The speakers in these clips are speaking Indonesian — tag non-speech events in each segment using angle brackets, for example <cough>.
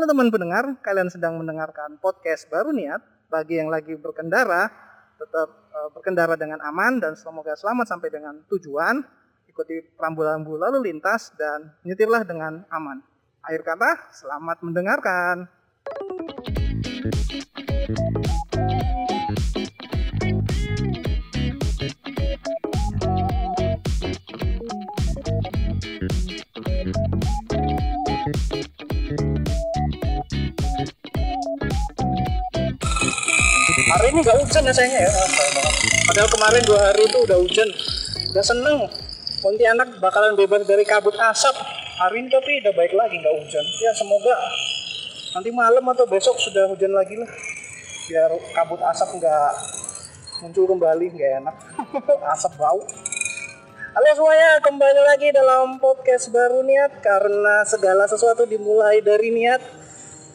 Halo teman pendengar, kalian sedang mendengarkan podcast baru niat. Bagi yang lagi berkendara, tetap uh, berkendara dengan aman dan semoga selamat sampai dengan tujuan. Ikuti rambu-rambu lalu lintas dan nyetirlah dengan aman. Akhir kata, selamat mendengarkan. Hari ini nggak hujan ya sayangnya ya. Padahal kemarin dua hari itu udah hujan. Udah seneng. Pontianak bakalan bebas dari kabut asap. Hari ini tapi udah baik lagi nggak hujan. Ya semoga nanti malam atau besok sudah hujan lagi lah. Biar kabut asap nggak muncul kembali nggak enak. <laughs> Asap bau. Halo semuanya, kembali lagi dalam podcast baru niat. Karena segala sesuatu dimulai dari niat.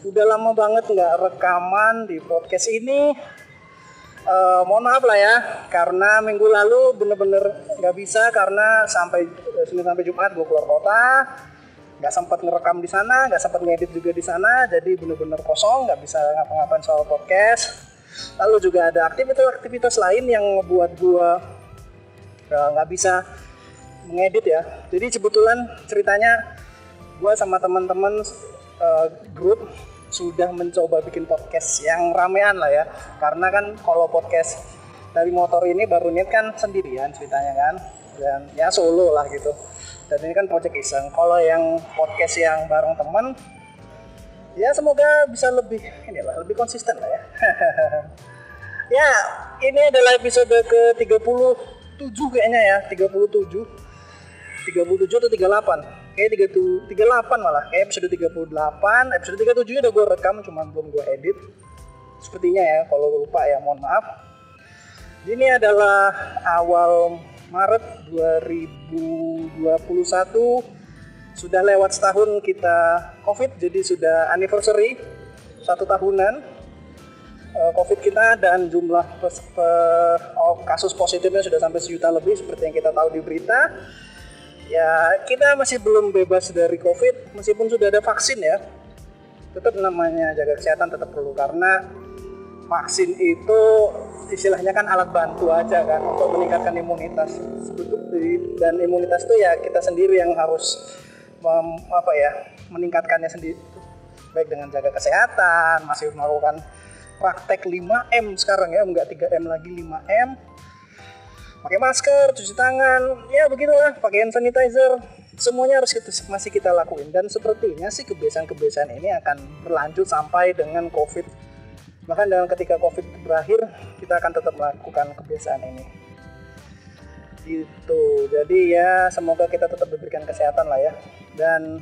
Udah lama banget nggak rekaman di podcast ini. Uh, mohon maaf lah ya, karena minggu lalu bener-bener nggak bisa karena sampai Senin sampai Jumat gue keluar kota, nggak sempat ngerekam di sana, nggak sempat ngedit juga di sana, jadi bener-bener kosong, nggak bisa ngapa-ngapain soal podcast. Lalu juga ada aktivitas-aktivitas lain yang ngebuat gue nggak uh, bisa mengedit ya. Jadi kebetulan ceritanya gue sama teman-teman uh, grup sudah mencoba bikin podcast yang ramean lah ya. Karena kan kalau podcast dari motor ini baru niat kan sendirian ceritanya kan. Dan ya solo lah gitu. Dan ini kan project iseng. Kalau yang podcast yang bareng teman ya semoga bisa lebih inilah lebih konsisten lah ya. <laughs> ya, ini adalah episode ke-37 kayaknya ya, 37 37 atau 38 kayak 38 malah. Kayak episode 38 episode 37 udah gue rekam cuma belum gue edit. Sepertinya ya kalau lupa ya mohon maaf. Ini adalah awal Maret 2021 sudah lewat setahun kita covid jadi sudah anniversary satu tahunan uh, covid kita dan jumlah oh, kasus positifnya sudah sampai sejuta lebih seperti yang kita tahu di berita ya kita masih belum bebas dari COVID meskipun sudah ada vaksin ya. Tetap namanya jaga kesehatan tetap perlu karena vaksin itu istilahnya kan alat bantu aja kan untuk meningkatkan imunitas. Dan imunitas itu ya kita sendiri yang harus mem, apa ya meningkatkannya sendiri. Baik dengan jaga kesehatan masih melakukan praktek 5M sekarang ya enggak 3M lagi 5M pakai masker, cuci tangan, ya begitulah, pakai hand sanitizer. Semuanya harus kita, masih kita lakuin dan sepertinya sih kebiasaan-kebiasaan ini akan berlanjut sampai dengan COVID. Bahkan dengan ketika COVID berakhir, kita akan tetap melakukan kebiasaan ini. Itu. Jadi ya semoga kita tetap diberikan kesehatan lah ya. Dan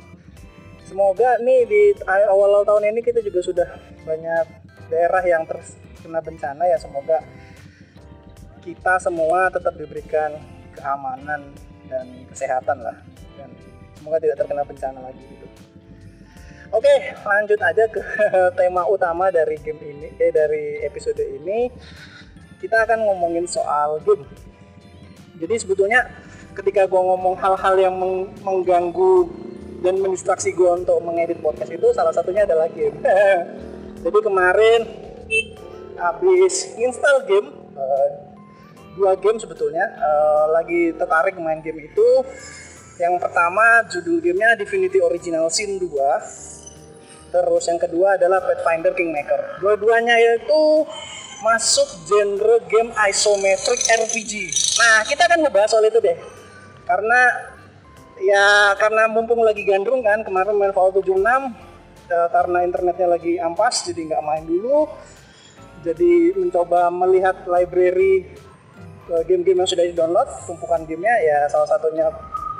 semoga nih di awal-awal tahun ini kita juga sudah banyak daerah yang terkena bencana ya semoga kita semua tetap diberikan keamanan dan kesehatan lah dan semoga tidak terkena bencana lagi gitu. Oke, lanjut aja ke <laughs> tema utama dari game ini, eh dari episode ini. Kita akan ngomongin soal game. Jadi sebetulnya ketika gue ngomong hal-hal yang mengganggu dan mendistraksi gue untuk mengedit podcast itu salah satunya adalah game. <laughs> Jadi kemarin habis install game, uh, dua game sebetulnya uh, lagi tertarik main game itu. Yang pertama judul gamenya Divinity Original Sin 2 terus yang kedua adalah Pathfinder Kingmaker. Dua-duanya itu masuk genre game isometric RPG nah kita akan ngebahas soal itu deh. Karena ya karena mumpung lagi gandrung kan kemarin main Fallout 76 uh, karena internetnya lagi ampas jadi nggak main dulu. Jadi mencoba melihat library game-game yang sudah di-download, tumpukan gamenya ya salah satunya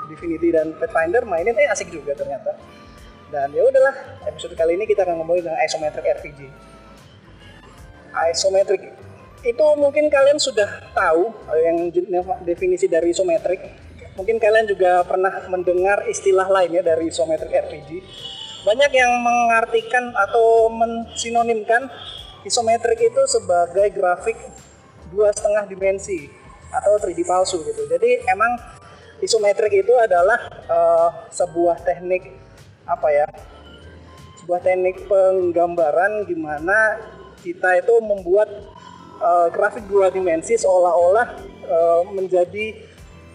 Divinity dan Pathfinder mainin eh asik juga ternyata. Dan ya udahlah, episode kali ini kita akan ngomongin tentang isometric RPG. Isometric itu mungkin kalian sudah tahu eh, yang definisi dari isometric. Mungkin kalian juga pernah mendengar istilah lainnya dari isometric RPG. Banyak yang mengartikan atau mensinonimkan isometrik itu sebagai grafik dua setengah dimensi atau 3D palsu gitu. Jadi emang isometrik itu adalah uh, sebuah teknik apa ya? sebuah teknik penggambaran gimana kita itu membuat uh, grafik dua dimensi seolah-olah uh, menjadi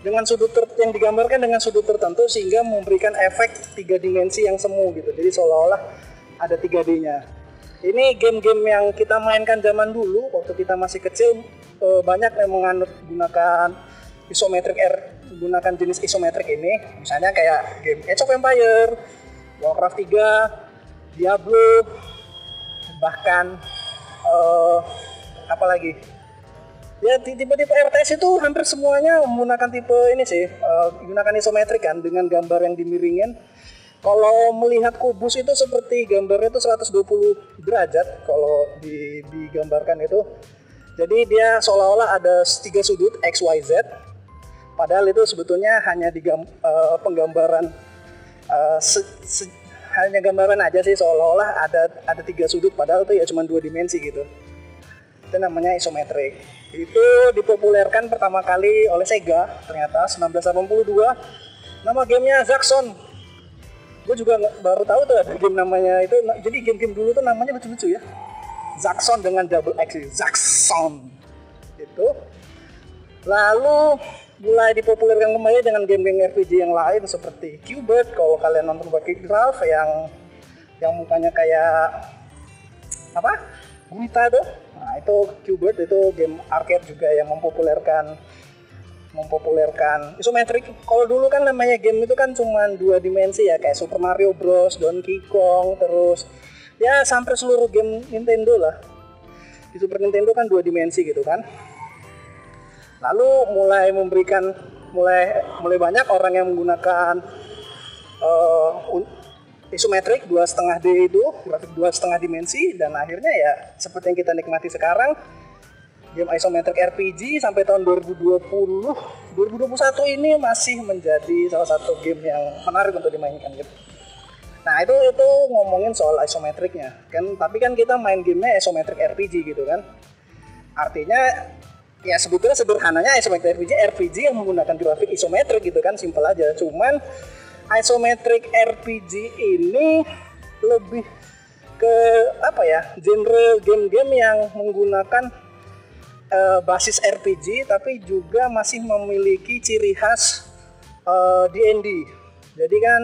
dengan sudut ter yang digambarkan dengan sudut tertentu sehingga memberikan efek tiga dimensi yang semu gitu. Jadi seolah-olah ada 3D-nya. Ini game-game yang kita mainkan zaman dulu waktu kita masih kecil uh, banyak yang menganut gunakan isometric R gunakan jenis isometrik ini. Misalnya kayak game Age of Empire, Warcraft 3, Diablo, bahkan uh, apa lagi ya tipe-tipe RTS itu hampir semuanya menggunakan tipe ini sih uh, gunakan isometrik kan dengan gambar yang dimiringin kalau melihat kubus itu seperti gambarnya itu 120 derajat kalau di, digambarkan itu jadi dia seolah-olah ada tiga sudut X Y Z. Padahal itu sebetulnya hanya di uh, penggambaran uh, se, se, hanya gambaran aja sih seolah-olah ada ada tiga sudut padahal itu ya cuma dua dimensi gitu. Itu namanya isometrik. Itu dipopulerkan pertama kali oleh Sega ternyata 1982 nama gamenya Zaxxon. Gue juga baru tahu tuh ada game namanya itu. Jadi game-game dulu tuh namanya lucu-lucu ya Zaxxon dengan double X Zaxxon itu lalu mulai dipopulerkan kembali dengan game-game RPG yang lain seperti Qbert kalau kalian nonton Bucket Graph yang yang mukanya kayak apa? Guita tuh. Nah itu Qbert itu game arcade juga yang mempopulerkan mempopulerkan isometrik. Kalau dulu kan namanya game itu kan cuma dua dimensi ya kayak Super Mario Bros, Donkey Kong, terus ya sampai seluruh game Nintendo lah. Di Super Nintendo kan dua dimensi gitu kan. Lalu mulai memberikan mulai mulai banyak orang yang menggunakan uh, isometrik dua setengah D itu grafik dua setengah dimensi dan akhirnya ya seperti yang kita nikmati sekarang game isometrik RPG sampai tahun 2020 2021 ini masih menjadi salah satu game yang menarik untuk dimainkan gitu. Nah itu itu ngomongin soal isometriknya kan? Tapi kan kita main gamenya isometrik RPG gitu kan? Artinya ya sebetulnya sederhananya isometrik RPG RPG yang menggunakan grafik isometrik gitu kan? Simpel aja. Cuman isometric RPG ini lebih ke apa ya genre game-game yang menggunakan uh, basis RPG tapi juga masih memiliki ciri khas uh, eh, D&D. Jadi kan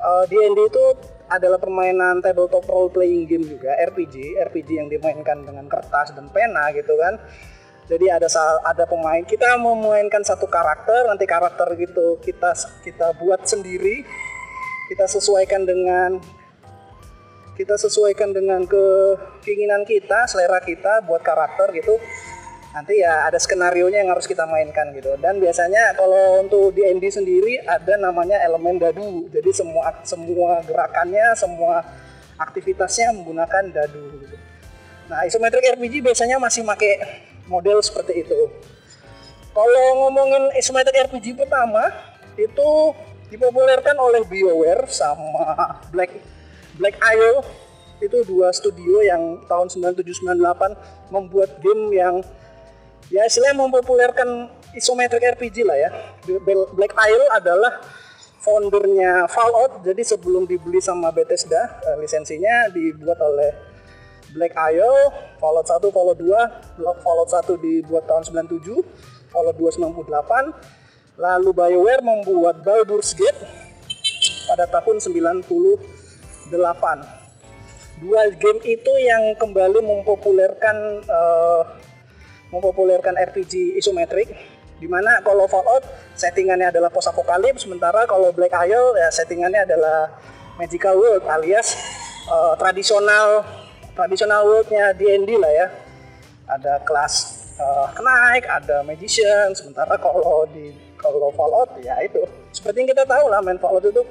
uh, itu adalah permainan tabletop role playing game juga RPG, RPG yang dimainkan dengan kertas dan pena gitu kan. Jadi ada ada pemain kita mau memainkan satu karakter, nanti karakter gitu kita kita buat sendiri, kita sesuaikan dengan kita sesuaikan dengan ke keinginan kita, selera kita buat karakter gitu. Nanti ya ada skenario nya yang harus kita mainkan gitu. Dan biasanya kalau untuk di sendiri ada namanya elemen dadu. Jadi semua semua gerakannya, semua aktivitasnya menggunakan dadu gitu. Nah, isometric RPG biasanya masih pakai model seperti itu. Kalau ngomongin isometric RPG pertama itu dipopulerkan oleh BioWare sama Black Black Isle itu dua studio yang tahun 9798 membuat game yang ya istilahnya mempopulerkan isometric RPG lah ya. Black Isle adalah foundernya Fallout jadi sebelum dibeli sama Bethesda eh, lisensinya dibuat oleh Black Isle, Fallout 1, Fallout 2, Fallout 1 dibuat tahun 97, Fallout 2 98, lalu BioWare membuat Baldur's Gate pada tahun 98. Dua game itu yang kembali mempopulerkan uh, mempopulerkan RPG isometrik di mana kalau Fallout settingannya adalah post apokalips sementara kalau Black Isle ya settingannya adalah magical world alias uh, tradisional tradisional worldnya D&D lah ya ada kelas uh, kenaik ada magician sementara kalau di kalau Fallout ya itu seperti yang kita tahu lah main Fallout itu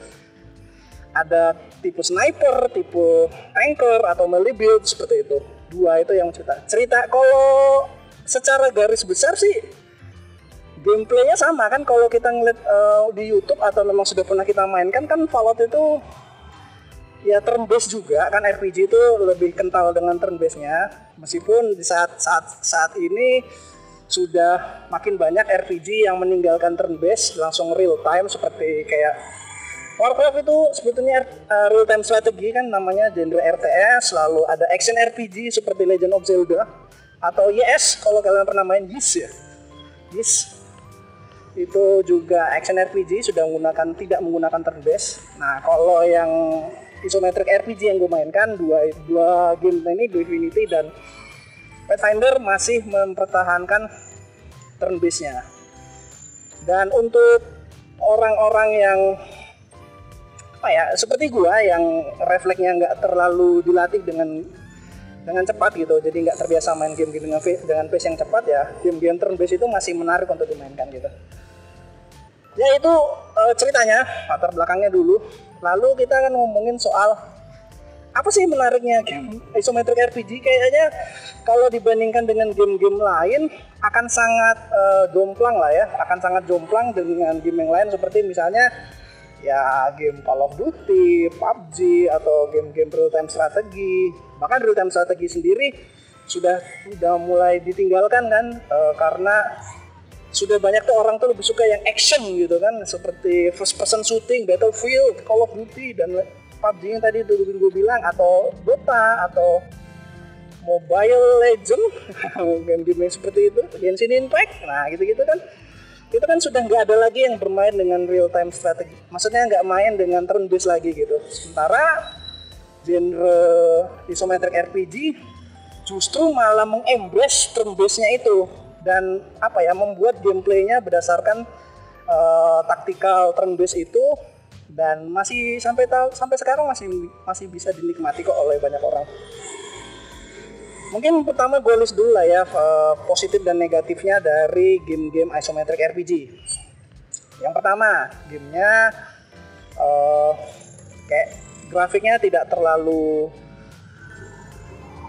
ada tipe sniper, tipe tanker atau melee build seperti itu. Dua itu yang cerita. Cerita kalau secara garis besar sih gameplaynya sama kan kalau kita ngeliat uh, di YouTube atau memang sudah pernah kita mainkan kan Fallout itu ya turn based juga kan RPG itu lebih kental dengan turn base-nya meskipun di saat saat saat ini sudah makin banyak RPG yang meninggalkan turn based langsung real time seperti kayak Warcraft itu sebetulnya uh, real time strategy kan namanya genre RTS, lalu ada action RPG seperti Legend of Zelda atau YS kalau kalian pernah main YS ya. Itu juga action RPG sudah menggunakan tidak menggunakan turn based. Nah, kalau yang isometric RPG yang gue mainkan dua dua game ini Divinity dan Pathfinder masih mempertahankan turn based-nya. Dan untuk orang-orang yang apa ya seperti gua yang refleksnya nggak terlalu dilatih dengan dengan cepat gitu. Jadi nggak terbiasa main game-game dengan dengan pace yang cepat ya game-game turn based itu masih menarik untuk dimainkan gitu. Ya itu uh, ceritanya latar belakangnya dulu. Lalu kita akan ngomongin soal apa sih menariknya game isometric RPG kayaknya kalau dibandingkan dengan game-game lain akan sangat uh, jomplang lah ya. Akan sangat jomplang dengan game yang lain. Seperti misalnya ya game Call of Duty, PUBG atau game-game real time strategi. Bahkan real time strategi sendiri sudah sudah mulai ditinggalkan kan e, karena sudah banyak tuh orang tuh lebih suka yang action gitu kan seperti first person shooting, Battlefield, Call of Duty dan PUBG yang tadi itu gue bilang atau Dota atau Mobile Legend <laughs> game-game seperti itu Genshin Impact nah gitu-gitu kan itu kan sudah nggak ada lagi yang bermain dengan real time strategi. Maksudnya nggak main dengan turn based lagi gitu. Sementara genre isometric RPG justru malah mengembrace turn based-nya itu dan apa ya membuat gameplaynya berdasarkan uh, taktikal turn based itu dan masih sampai tahu sampai sekarang masih masih bisa dinikmati kok oleh banyak orang mungkin pertama gue list dulu lah ya uh, positif dan negatifnya dari game-game isometric RPG. Yang pertama, gamenya uh, kayak grafiknya tidak terlalu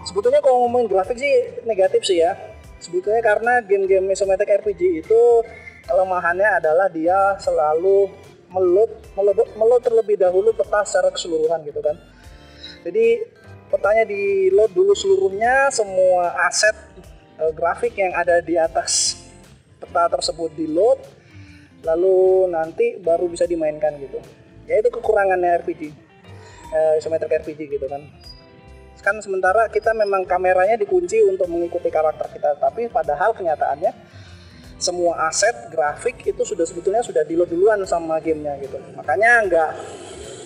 sebetulnya kalau ngomongin grafik sih negatif sih ya. Sebetulnya karena game-game isometric RPG itu kelemahannya adalah dia selalu melut melut terlebih dahulu peta secara keseluruhan gitu kan. Jadi petanya di load dulu seluruhnya semua aset e, grafik yang ada di atas peta tersebut di load lalu nanti baru bisa dimainkan gitu. Ya itu kekurangannya RPG eh, isometric RPG gitu kan. Kan sementara kita memang kameranya dikunci untuk mengikuti karakter kita tapi padahal kenyataannya semua aset grafik itu sudah sebetulnya sudah di load duluan sama gamenya gitu. Makanya nggak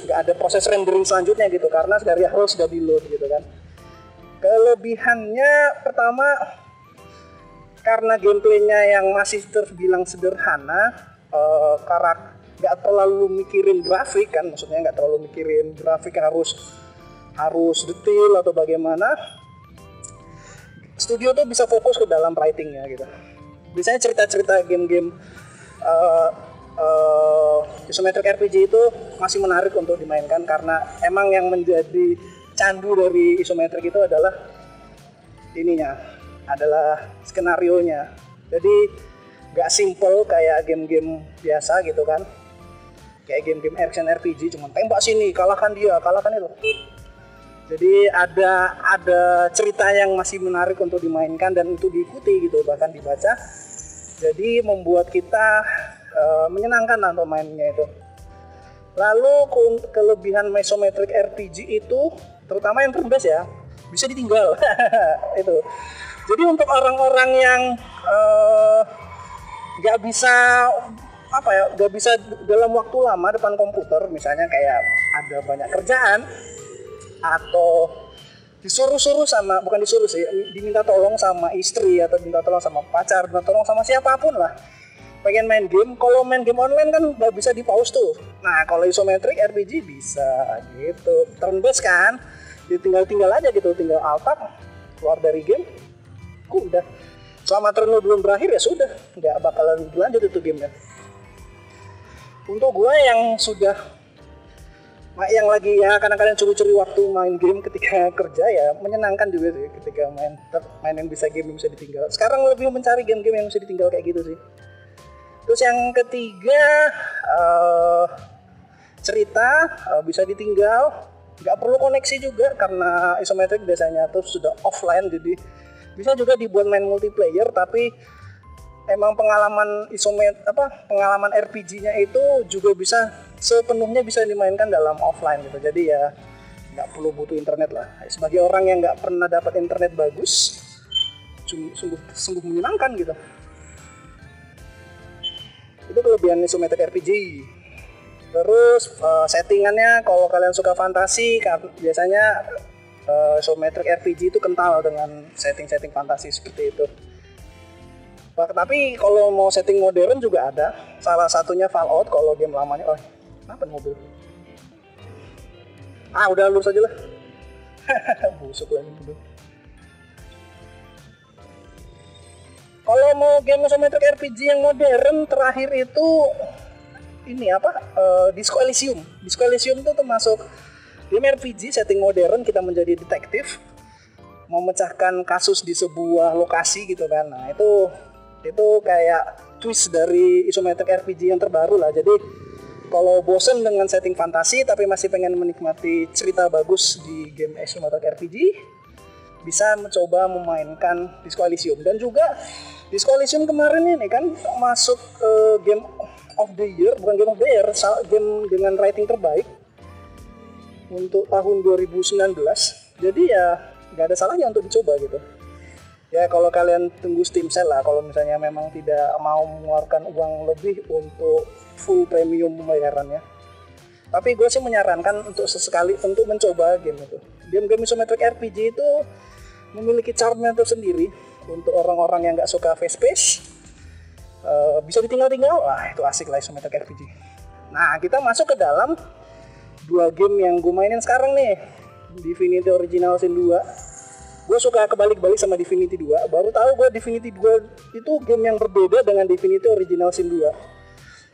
nggak ada proses rendering selanjutnya gitu karena dari awal sudah di load gitu kan. Kelebihannya pertama karena gameplaynya yang masih terbilang sederhana uh, karak nggak terlalu mikirin grafik kan maksudnya nggak terlalu mikirin grafik harus harus detail atau bagaimana. Studio tuh bisa fokus ke dalam writingnya gitu. Biasanya cerita-cerita game-game uh, uh, isometric RPG itu masih menarik untuk dimainkan karena emang yang menjadi candu dari isometric itu adalah ininya adalah skenario nya jadi gak simple kayak game-game biasa gitu kan. Kayak game-game action RPG cuma tembak sini kalahkan dia kalahkan itu. Jadi ada ada cerita yang masih menarik untuk dimainkan dan untuk diikuti gitu bahkan dibaca. Jadi membuat kita uh, menyenangkan lah untuk mainnya itu. Lalu kelebihan isometric RPG itu terutama yang turn ya bisa ditinggal <laughs> itu. Jadi untuk orang-orang yang eh, nggak uh, bisa apa ya nggak bisa dalam waktu lama depan komputer misalnya kayak ada banyak kerjaan atau disuruh-suruh sama bukan disuruh sih diminta tolong sama istri atau diminta tolong sama pacar diminta tolong sama siapa pun lah pengen main game kalau main game online kan nggak bisa di pause tuh. Nah kalau isometric RPG bisa gitu. Turn based kan? Ditinggal tinggal aja gitu tinggal alt tab keluar dari game udah. Selama turn belum berakhir ya sudah. Nggak bakalan lanjut itu gamenya. Untuk gue yang sudah yang lagi ya kadang-kadang curi-curi waktu main game ketika <laughs> kerja ya menyenangkan juga sih ketika main main yang bisa game yang bisa ditinggal. Sekarang lebih mencari game-game yang bisa ditinggal kayak gitu sih Terus yang ketiga uh, cerita uh, bisa ditinggal, nggak perlu koneksi juga karena isometrik biasanya tuh sudah offline jadi bisa juga dibuat main multiplayer tapi emang pengalaman isomet apa pengalaman RPG-nya itu juga bisa sepenuhnya bisa dimainkan dalam offline gitu. Jadi ya nggak perlu butuh internet lah. Sebagai orang yang nggak pernah dapat internet bagus sungguh sungguh menyenangkan gitu itu kelebihan isometric RPG terus uh, settingannya kalau kalian suka fantasi biasanya uh, isometric RPG itu kental dengan setting-setting fantasi seperti itu. Tapi kalau mau setting modern juga ada. Salah satunya Fallout kalau game lamanya. Oh kenapa mobil? Ah udah lurus aja lah. <laughs> Busuk lagi mobil kalau mau game isometric RPG yang modern terakhir itu ini apa? Uh, Disco Elysium. Disco Elysium itu termasuk game RPG setting modern kita menjadi detektif memecahkan kasus di sebuah lokasi gitu kan. Nah itu itu kayak twist dari isometric RPG yang terbaru lah. Jadi kalau bosen dengan setting fantasi tapi masih pengen menikmati cerita bagus di game isometric RPG bisa mencoba memainkan Disco dan juga Disco kemarin ini kan masuk uh, game of the year bukan game of the year game dengan rating terbaik untuk tahun 2019 jadi ya nggak ada salahnya untuk dicoba gitu. Ya kalau kalian tunggu Steam sale lah kalau misalnya memang tidak mau mengeluarkan uang lebih untuk full premium pembayarannya. Tapi gue sih menyarankan untuk sesekali untuk mencoba game itu. Game-game isometric RPG itu memiliki charmnya tersendiri untuk orang-orang yang nggak suka fast pace uh, bisa ditinggal-tinggal. Wah itu asik lah isometric RPG nah kita masuk ke dalam dua game yang gue mainin sekarang nih. Divinity Original Sin 2 gue suka kebalik-balik sama Divinity 2 baru tahu gue Divinity 2 itu game yang berbeda dengan Divinity Original Sin 2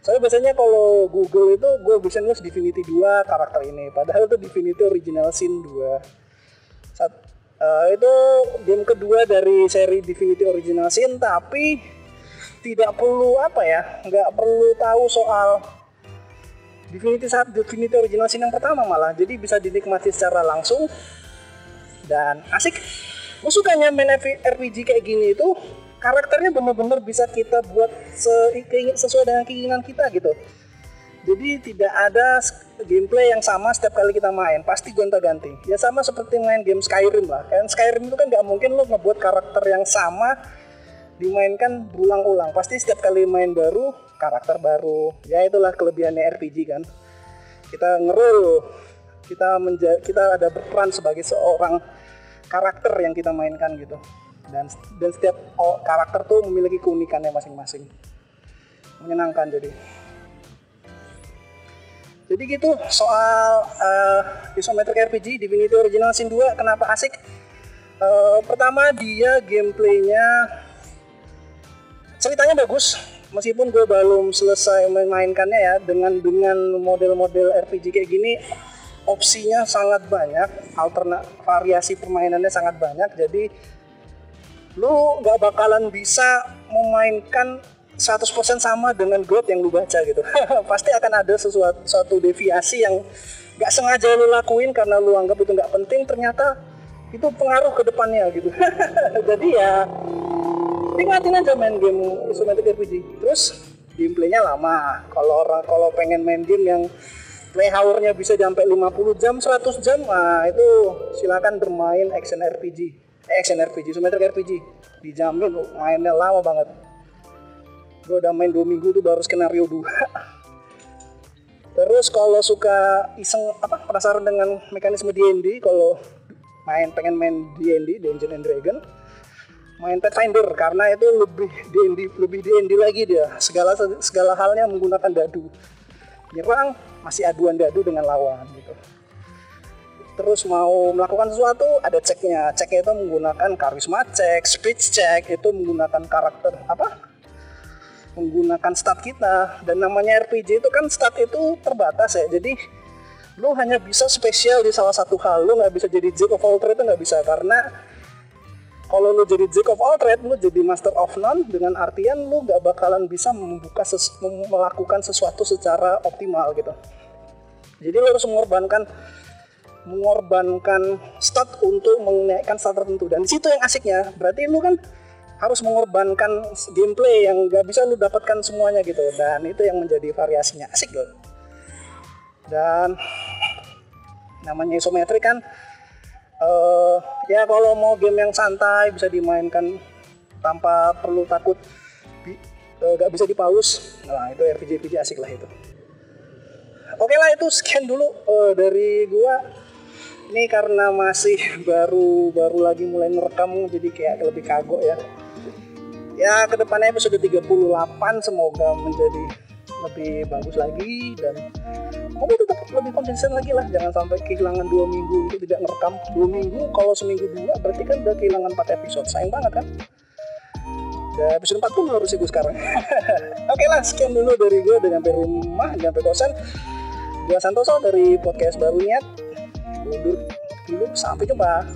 soalnya biasanya kalau Google itu gue bisa nulis Divinity 2 karakter ini. Padahal itu Divinity Original Sin 2 Saat, uh, itu game kedua dari seri Divinity Original Sin tapi tidak perlu apa ya nggak perlu tahu soal Divinity saat Divinity Original Sin yang pertama malah. Jadi bisa dinikmati secara langsung dan asik. Gue main RPG kayak gini itu karakternya bener-bener bisa kita buat se sesuai dengan keinginan kita gitu jadi tidak ada gameplay yang sama setiap kali kita main. Pasti gonta-ganti. Ya sama seperti main game Skyrim lah. Kan Skyrim itu kan nggak mungkin lo ngebuat karakter yang sama dimainkan berulang-ulang. Pasti setiap kali main baru karakter baru. Ya itulah kelebihannya RPG kan. Kita ngerol kita menja kita ada berperan sebagai seorang karakter yang kita mainkan gitu. Dan dan setiap karakter tuh memiliki keunikannya masing-masing. Menyenangkan jadi jadi gitu soal uh, isometric RPG Divinity Original Sin 2 kenapa asik uh, pertama dia gameplaynya ceritanya bagus meskipun gue belum selesai memainkannya ya dengan dengan model-model RPG kayak gini opsinya sangat banyak, alterna variasi permainannya sangat banyak. Jadi lu nggak bakalan bisa memainkan 100% sama dengan God yang lu baca gitu. <laughs> Pasti akan ada sesuatu suatu deviasi yang nggak sengaja lu lakuin karena lu anggap itu nggak penting, ternyata itu pengaruh ke depannya gitu. <laughs> Jadi ya nikmatin aja main game isometric RPG. Terus gameplaynya lama. Kalau orang kalau pengen main game yang play hour-nya bisa sampai 50 jam, 100 jam, nah itu silakan bermain action RPG. Eh, action RPG, Symmetric RPG. Dijamin mainnya lama banget. Gue udah main 2 minggu tuh baru skenario 2. Terus kalau suka iseng apa penasaran dengan mekanisme D&D kalau main pengen main D&D Dungeon and Dragon main Pathfinder karena itu lebih D&D lebih D&D lagi dia. Segala segala halnya menggunakan dadu. Nyerang masih aduan dadu dengan lawan gitu. Terus mau melakukan sesuatu ada ceknya ceknya itu menggunakan karisma cek speech check itu menggunakan karakter apa menggunakan stat kita. Dan namanya RPG itu kan stat itu terbatas ya. Jadi lu hanya bisa spesial di salah satu hal. Lu nggak bisa jadi jack of all trades itu nggak bisa. Karena kalau lu jadi jack of all trade lu jadi master of none dengan artian lu gak bakalan bisa membuka ses melakukan sesuatu secara optimal gitu. Jadi lu harus mengorbankan mengorbankan stat untuk menaikkan stat tertentu. Dan di situ yang asiknya. Berarti lu kan harus mengorbankan gameplay yang gak bisa lu dapatkan semuanya gitu. Dan itu yang menjadi variasinya. Asik loh dan namanya isometrik kan uh, ya kalau mau game yang santai bisa dimainkan tanpa perlu takut uh, gak bisa dipaus. Nah itu RPG RPG asik lah itu. Oke lah itu scan dulu uh, dari gua. Ini karena masih baru baru lagi mulai ngerekam jadi kayak lebih kagok ya ya ke depannya episode 38 semoga menjadi lebih bagus lagi dan kamu tetap lebih konsisten lagi lah jangan sampai kehilangan dua minggu itu tidak ngerekam dua minggu kalau seminggu dua berarti kan udah kehilangan empat episode sayang banget kan Ya, episode 40 harus gue sekarang. <laughs> Oke lah, sekian dulu dari gue dengan rumah, dan kosan. Gue Santoso dari podcast baru niat. Undur dulu, sampai jumpa.